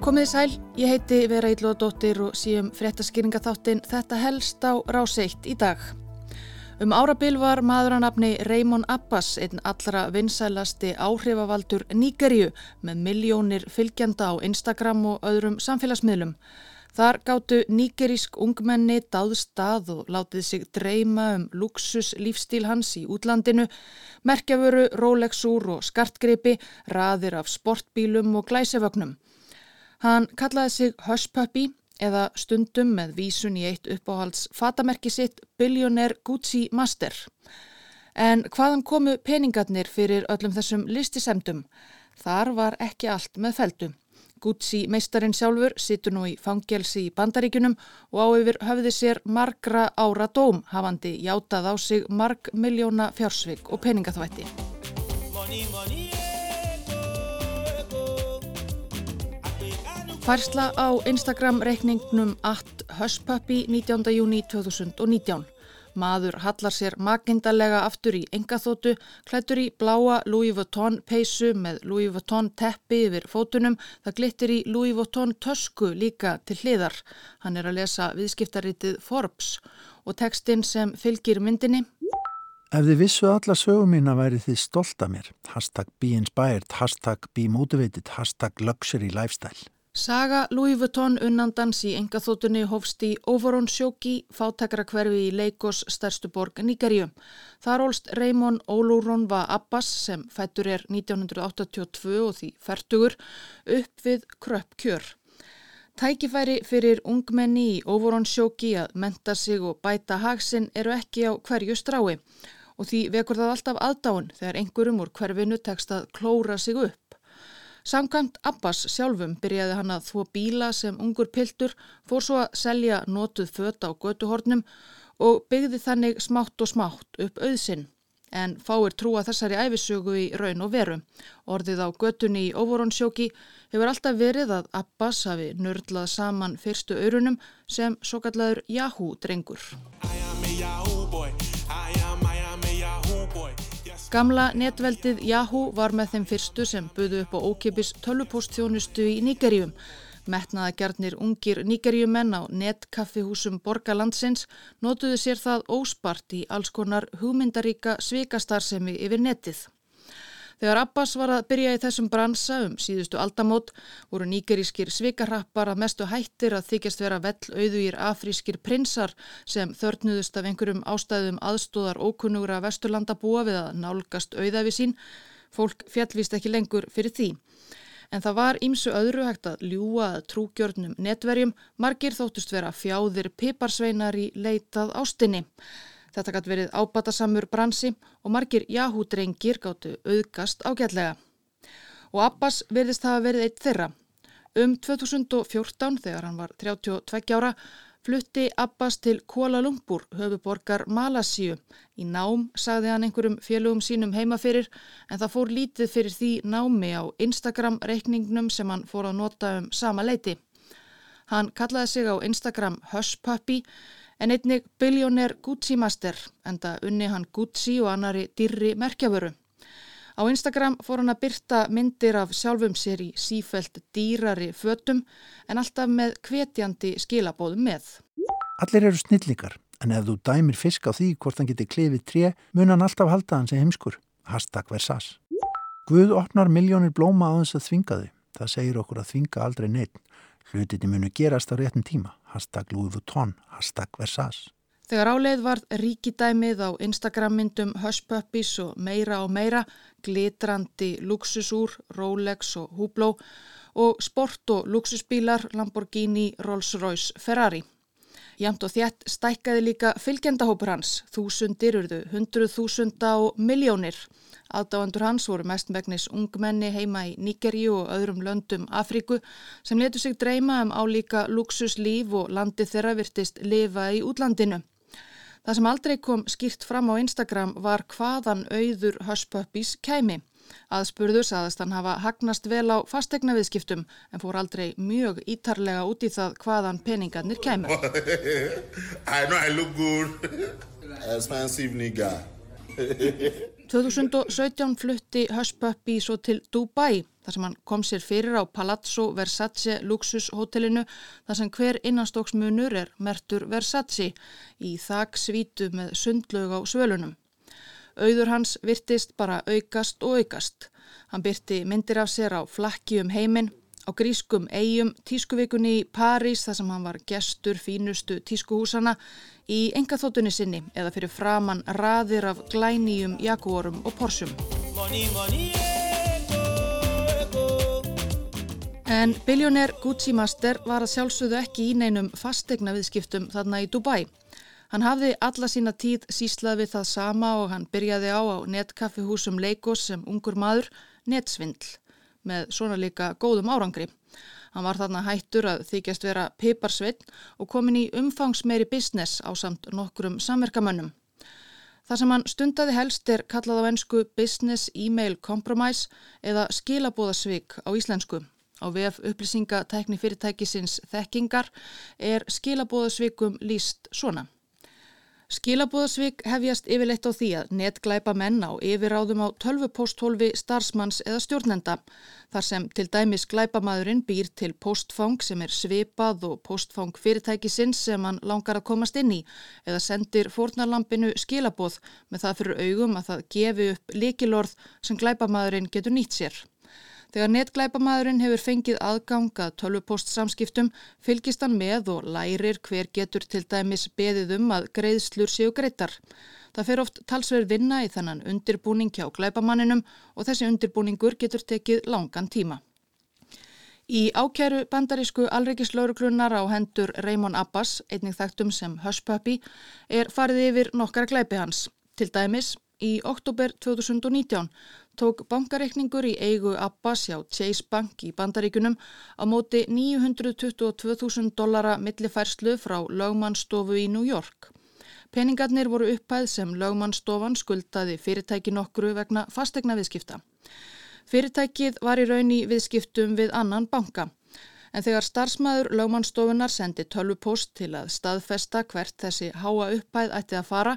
Komið sæl, ég heiti Vera Íllóðadóttir og síum fréttaskýringaþáttin Þetta helst á ráseitt í dag. Um árabil var maðuranafni Raymond Abbas einn allra vinsælasti áhrifavaldur Níkerju með miljónir fylgjanda á Instagram og öðrum samfélagsmiðlum. Þar gáttu níkerísk ungmenni dáðstað og látið sig dreyma um luxus lífstíl hans í útlandinu, merkjafuru, Rolexúr og skartgripi, raðir af sportbílum og glæsevögnum. Hann kallaði sig Hushpuppy eða stundum með vísun í eitt uppáhalds fatamerki sitt Billionaire Gucci Master. En hvaðan komu peningarnir fyrir öllum þessum listisemdum? Þar var ekki allt með feldu. Gucci meistarin sjálfur situr nú í fangelsi í bandaríkunum og á yfir höfði sér margra ára dóm hafandi játað á sig marg miljóna fjársvig og peningaþvætti. Money, money, yeah. Færsla á Instagram reikningnum at Hushpuppy 19. júni 2019. Maður hallar sér makindalega aftur í engaþótu, klættur í bláa Louis Vuitton peysu með Louis Vuitton teppi yfir fótunum, það glittir í Louis Vuitton tösku líka til hliðar. Hann er að lesa viðskiptaritið Forbes og tekstinn sem fylgir myndinni. Ef þið vissu alla sögum mín að væri þið stolt af mér. Hashtag be inspired, hashtag be motivated, hashtag luxury lifestyle. Saga Louis Vuitton unnandans í engaþótunni hófst í Overon Sjóki, fátakra hverfi í Leikos, stærstu borg Nigerju. Þar ólst Raymond Oluronva Abbas sem fættur er 1982 og því færtugur upp við kröpp kjör. Tækifæri fyrir ungmenni í Overon Sjóki að menta sig og bæta hagsinn eru ekki á hverju strái og því vekur það alltaf aðdáin þegar einhverjum úr hverfinu tekst að klóra sig upp. Samkvæmt Abbas sjálfum byrjaði hann að þvó bíla sem ungur piltur, fór svo að selja notuð föta á götuhornum og byggði þannig smátt og smátt upp auðsinn. En fáir trúa þessari æfisögu í raun og veru. Orðið á götunni í Óvoronsjóki hefur alltaf verið að Abbas hafi nördlað saman fyrstu örunum sem svo kallaður Yahoo drengur. Gamla netveldið Yahoo var með þeim fyrstu sem buðu upp á ókipis tölvupóstþjónustu í Níkerjum. Metnaða gerðnir ungir Níkerjumenn á netkaffihúsum borgarlandsins notuðu sér það óspart í alls konar hugmyndaríka svikastarðsemi yfir netið. Þegar Abbas var að byrja í þessum bransa um síðustu aldamót voru nýgerískir svikarrappar að mestu hættir að þykjast vera vell auðugir afrískir prinsar sem þörnuðust af einhverjum ástæðum aðstóðar ókunnugra vesturlanda búa við að nálgast auðafi sín. Fólk fjallvist ekki lengur fyrir því. En það var ímsu öðru hægt að ljúa að trúgjörnum netverjum, margir þóttust vera fjáðir piparsveinar í leitað ástinni. Þetta gæti verið ábatasamur bransi og margir Yahoo-drengir gáttu auðgast ágætlega. Og Abbas verðist hafa verið eitt þeirra. Um 2014, þegar hann var 32 ára, flutti Abbas til Kuala Lumpur, höfuborgar Malasíu. Í nám sagði hann einhverjum félögum sínum heimafyrir en það fór lítið fyrir því námi á Instagram-reikningnum sem hann fór að nota um sama leiti. Hann kallaði sig á Instagram Hushpuppy en einnig Billionaire Gucci Master enda unni hann Gucci og annari dyrri merkjavöru. Á Instagram fór hann að byrta myndir af sjálfum sér í sífælt dýrari fötum en alltaf með kvetjandi skilabóðum með. Allir eru snillingar en ef þú dæmir fisk á því hvort hann geti klefið tré mun hann alltaf halda hann sem heimskur. Hashtag versas. Guð opnar miljónir blóma á þess að þvinga þau. Það segir okkur að þvinga aldrei neitt. Hlutinni munu gerast á réttin tíma. Hashtag Louis Vuitton. Hashtag Versace. Þegar áleið var ríkidæmið á Instagram myndum Hush Puppies og meira og meira, glitrandi luxusúr, Rolex og Hublot og sport og luxusbílar Lamborghini, Rolls-Royce, Ferrari. Jamt og þjætt stækkaði líka fylgjendahópur hans, þúsundir urðu, hundruð þúsunda og miljónir. Aðdáendur hans voru mestmægnis ungmenni heima í Níkerju og öðrum löndum Afríku sem letu sig dreyma um álíka luxuslíf og landi þeirra virtist lifa í útlandinu. Það sem aldrei kom skýrt fram á Instagram var hvaðan auður Hushpuppies kæmi. Aðspurður saðast hann hafa hagnast vel á fastegna viðskiptum en fór aldrei mjög ítarlega út í það hvaðan peningarnir kæmi. I know I look good. Expensive nigga. 2017 flutti Hushpuppi svo til Dubai þar sem hann kom sér fyrir á Palazzo Versace luxushotellinu þar sem hver innanstokksmunur er mertur Versace í þak svítu með sundlaug á svölunum. Auður hans virtist bara aukast og aukast. Hann byrti myndir af sér á flakki um heiminn, á grískum eigum tískuvikunni í París þar sem hann var gestur fínustu tískuhúsana í engaþóttunni sinni eða fyrir framann raðir af glænýjum jakórum og porsum. Money, money, yeah. En biljóner Gucci Master var að sjálfsögðu ekki í neinum fastegna viðskiptum þarna í Dubai. Hann hafði alla sína tíð síslað við það sama og hann byrjaði á á netkaffihúsum Leikos sem ungur maður, netsvindl, með svona líka góðum árangri. Hann var þarna hættur að þykjast vera piparsvinn og komin í umfangsmeiri business á samt nokkrum samverkamönnum. Það sem hann stundaði helst er kallað á ennsku Business Email Compromise eða skilabóðasvík á íslensku Á VF upplýsingatekni fyrirtækisins þekkingar er skilabóðasvikum líst svona. Skilabóðasvik hefjast yfirleitt á því að netglæpa menn á yfirráðum á tölvupósthólfi starfsmanns eða stjórnenda þar sem til dæmis glæpamaðurinn býr til postfang sem er svipað og postfang fyrirtækisins sem hann langar að komast inn í eða sendir fórnarlampinu skilabóð með það fyrir augum að það gefi upp likilorð sem glæpamaðurinn getur nýtt sér. Þegar netglæpamaðurinn hefur fengið aðgangað tölvupostsamskiptum fylgist hann með og lærir hver getur til dæmis beðið um að greiðslur séu greittar. Það fer oft talsverð vinna í þannan undirbúning hjá glæpamanninum og þessi undirbúningur getur tekið langan tíma. Í ákjæru bandarísku alreikislauruglunar á hendur Raymond Abbas, einnig þægtum sem Hushpuppy, er farið yfir nokkara glæpi hans. Til dæmis, í oktober 2019 tók bankareikningur í eigu Abbas hjá Chase Bank í bandaríkunum á móti 922.000 dollara millifærslu frá lögmannstofu í New York. Peningarnir voru upphæð sem lögmannstofan skuldaði fyrirtæki nokkru vegna fastegna viðskipta. Fyrirtækið var í raun í viðskiptum við annan banka en þegar starfsmæður lögmannstofunar sendi tölvupost til að staðfesta hvert þessi háa upphæð ætti að fara,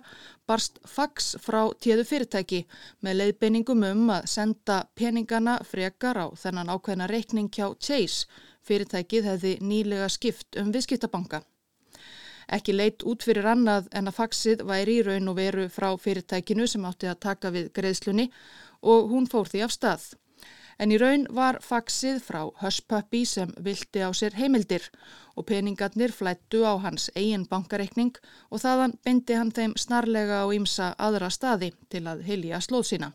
barst fax frá tíðu fyrirtæki með leiðbeiningum um að senda peningana frekar á þennan ákveðna reikning hjá Chase. Fyrirtækið hefði nýlega skipt um viðskiptabanka. Ekki leitt út fyrir annað en að faxið væri í raun og veru frá fyrirtækinu sem átti að taka við greiðslunni og hún fór því af stað. En í raun var faksið frá Hushpuppy sem vildi á sér heimildir og peningarnir flættu á hans eigin bankareikning og þaðan byndi hann þeim snarlega á ímsa aðra staði til að hilja slóð sína.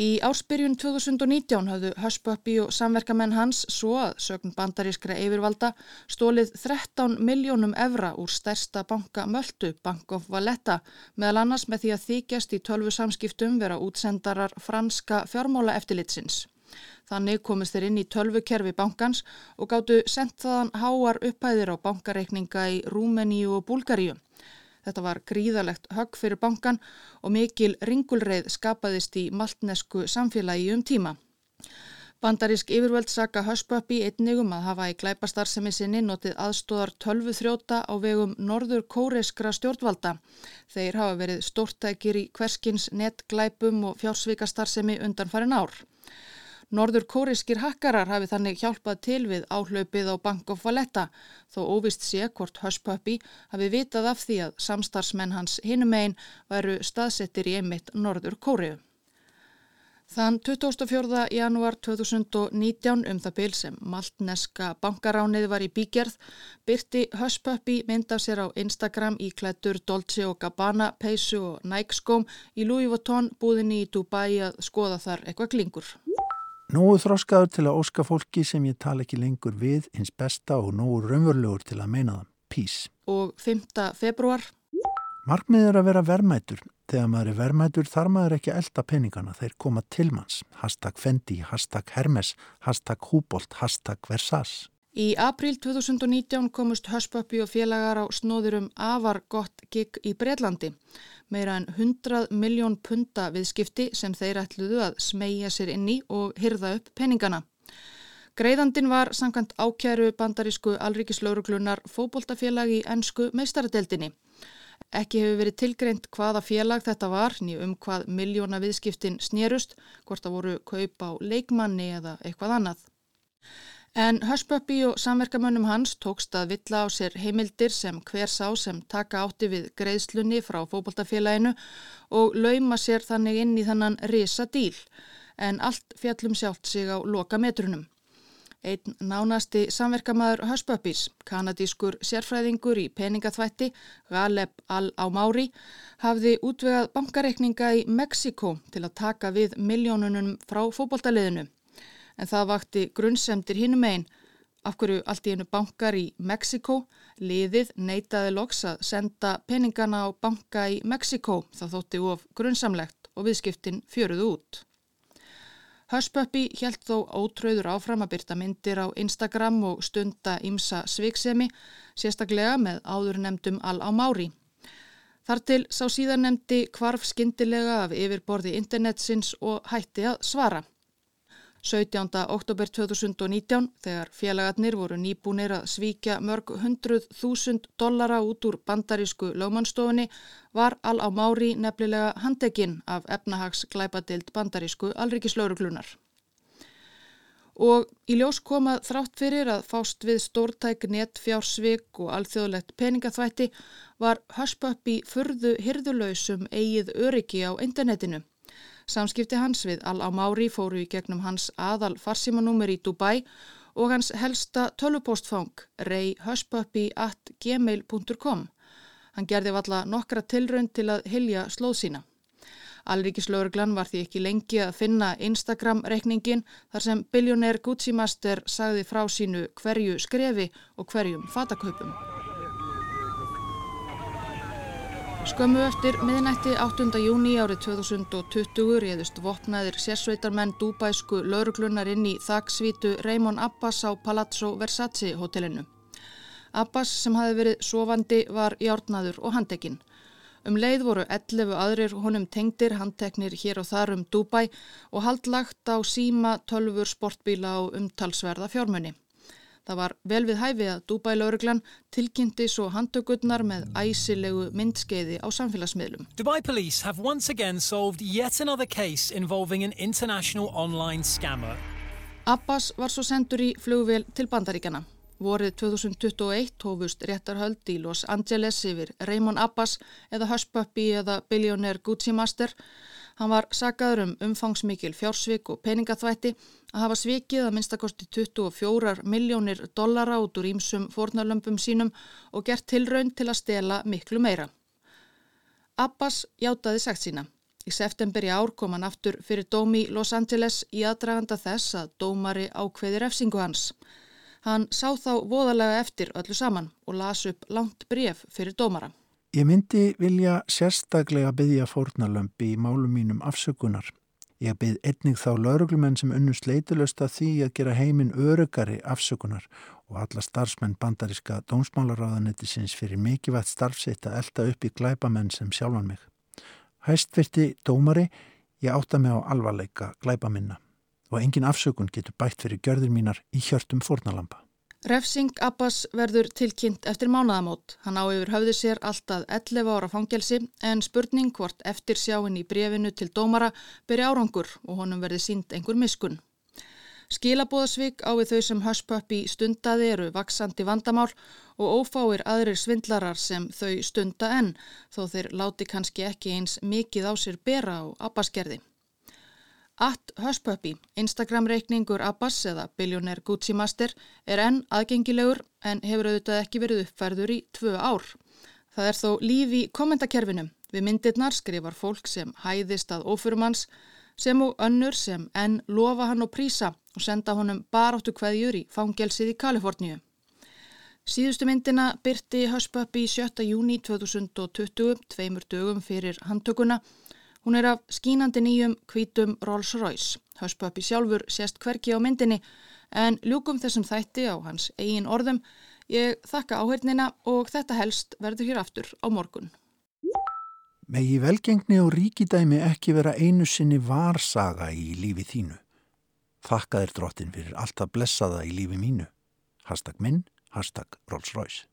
Í áspyrjun 2019 hafðu Hushpuppy og samverkamenn hans svo að sögn bandarískra yfirvalda stólið 13 miljónum evra úr stærsta banka Möldu, Bank of Valletta, meðal annars með því að þykjast í tölvu samskiptum vera útsendarar franska fjármála eftirlitsins. Þannig komist þeir inn í tölvukerfi bankans og gáttu sendt þaðan háar upphæðir á bankareikninga í Rúmeníu og Búlgaríu. Þetta var gríðalegt högg fyrir bankan og mikil ringulreið skapaðist í maltnesku samfélagi um tíma. Bandarísk yfirvöld saka Hushpuppy einnigum að hafa í glæpastarsemi sinni notið aðstóðar tölvu þrjóta á vegum norður kóreiskra stjórnvalda. Þeir hafa verið stórtækir í hverskins netglæpum og fjársvíkastarsemi undan farin ár. Norður kóriskir hakkarar hafi þannig hjálpað til við áhlaupið á Bank of Valletta þó óvist sé hvort Hushpuppy hafi vitað af því að samstarfsmenn hans hinum einn væru staðsettir í einmitt Norður Kóriu. Þann 24. janúar 2019 um það byl sem maltneska bankaránið var í bígerð byrti Hushpuppy mynd af sér á Instagram í klættur Dolce Gabbana, peysu og Nike skóm í Louis Vuitton búðinni í Dubai að skoða þar eitthvað klingur. Nógu þróskaður til að óska fólki sem ég tala ekki lengur við hins besta og nógu raunverulegur til að meina það. Peace. Og 5. februar? Markmið er að vera vermætur. Þegar maður er vermætur þarf maður ekki að elda peningana. Þeir koma til manns. Hashtag Fendi, hashtag Hermes, hashtag Húbolt, hashtag Versas. Í april 2019 komust Hushpuppy og félagar á snóðurum afar gott gig í Breitlandi. Meira en 100 miljón punta viðskipti sem þeir ætluðu að smegja sér inn í og hyrða upp peningana. Greiðandin var sankant ákjæru bandarísku alríkislauruglunar fóboltafélag í ennsku meistaradeldinni. Ekki hefur verið tilgreint hvaða félag þetta var, ný um hvað miljóna viðskiptin snérust, hvort það voru kaup á leikmanni eða eitthvað annað. En Hushpuppy og samverkamönnum hans tókst að villa á sér heimildir sem hver sá sem taka átti við greiðslunni frá fókbaltafélaginu og lauma sér þannig inn í þannan risa díl, en allt fjallum sjálft sig á loka metrunum. Einn nánasti samverkamæður Hushpuppys, kanadískur sérfræðingur í peningaþvætti, Galeb Al-Ámári, hafði útvegað bankareikninga í Mexiko til að taka við miljónunum frá fókbaltaliðinu en það vakti grunnsemdir hinnum einn af hverju allt í einu bankar í Mexiko, liðið neitaði loks að senda peningana á banka í Mexiko það þótti of grunnsamlegt og viðskiptin fjöruð út. Hushpuppy helt þó ótröður áfram að byrta myndir á Instagram og stunda ímsa sviksemi, sérstaklega með áður nefndum al á mári. Þar til sá síðan nefndi kvarf skindilega af yfirborði internetsins og hætti að svara. 17. oktober 2019 þegar félagarnir voru nýbúnir að svíkja mörg hundruð þúsund dollara út úr bandarísku lögmannstofunni var al á mári nefnilega handekinn af efnahags glæpadild bandarísku alrikislauruglunar. Og í ljós komað þrátt fyrir að fást við stórtæk netfjársvik og alþjóðlegt peningaþvætti var Hushpuppy furðu hirðulöysum eigið öryggi á internetinu Samskipti hans við Al-Amári fóru í gegnum hans aðal farsímanúmer í Dubai og hans helsta tölupostfang reyhushpuppy.gmail.com. Hann gerði valla nokkra tilraun til að hilja slóð sína. Alrikislauruglan var því ekki lengi að finna Instagram-reikningin þar sem biljóner Gucci Master sagði frá sínu hverju skrefi og hverjum fataköpum. Skömmu eftir miðnætti 8. júni árið 2020 reyðust vopnaðir sérsveitarmenn dúbæsku lauruglunar inn í þaksvítu Raymond Abbas á Palazzo Versace hotellinu. Abbas sem hafi verið sofandi var járnaður og handekinn. Um leið voru 11 aðrir honum tengdir handteknir hér og þar um Dúbæ og haldlagt á síma, tölfur, sportbíla og umtalsverða fjármunni. Það var vel við hæfi að Dubai-lauruglan tilkynnti svo handtökurnar með æsilegu myndskeiði á samfélagsmiðlum. Dubai Police have once again solved yet another case involving an international online scammer. Abbas var svo sendur í flugvél til bandaríkjana. Vorið 2021 tófust réttarhöld í Los Angeles yfir Raymond Abbas eða Hushpuppy eða Billionaire Gucci Master Hann var sagaður um umfangsmikil fjársvik og peningaþvætti að hafa svikið að minnstakosti 24 miljónir dollara út úr ímsum fornalömpum sínum og gert tilraun til að stela miklu meira. Abbas hjátaði sagt sína. Í september í ár kom hann aftur fyrir dómi Los Angeles í aðdraganda þess að dómari ákveði refsingu hans. Hann sá þá voðalega eftir öllu saman og las upp langt bref fyrir dómara. Ég myndi vilja sérstaklega byggja fórnalömpi í málum mínum afsökunar. Ég bygg einnig þá lauruglumenn sem unnust leitulöst að því að gera heiminn örugari afsökunar og alla starfsmenn bandaríska dómsmálaráðanetisins fyrir mikilvægt starfsitt að elda upp í glæbamenn sem sjálfan mig. Hæstvirti dómari, ég átta mig á alvarleika glæbaminna og engin afsökun getur bætt fyrir gjörður mínar í hjörtum fórnalampa. Refsing Abbas verður tilkynnt eftir mánaðamót. Hann á yfir höfði sér alltaf 11 ára fangelsi en spurning hvort eftir sjáinn í brefinu til dómara byrja árangur og honum verði sínt einhver miskun. Skilabóðasvík á við þau sem Hushpuppy stundaði eru vaksandi vandamál og ófáir aðrir svindlarar sem þau stunda enn þó þeir láti kannski ekki eins mikið á sér bera á Abbasgerði. At Hushpuppy, Instagram-reikningur Abbas eða Billionaire Gucci Master er enn aðgengilegur en hefur auðvitað ekki verið uppfærður í tvö ár. Það er þó líf í kommentarkerfinu. Við myndirnar skrifar fólk sem hæðist að ofurumanns sem og önnur sem enn lofa hann og prísa og senda honum baráttu hvaðjur í fangelsið í Kaliforníu. Síðustu myndina byrti Hushpuppy 7. júni 2020, tveimur dögum fyrir handtökuna Hún er af skínandi nýjum kvítum Rolls Royce. Hushpuppy sjálfur sést hverki á myndinni en ljúkum þessum þætti á hans eigin orðum. Ég þakka áhörnina og þetta helst verður hér aftur á morgun. Megi velgengni og ríkidæmi ekki vera einu sinni varsaga í lífi þínu. Þakka þér drottin fyrir allt að blessa það í lífi mínu. Hashtag minn, hashtag Rolls Royce.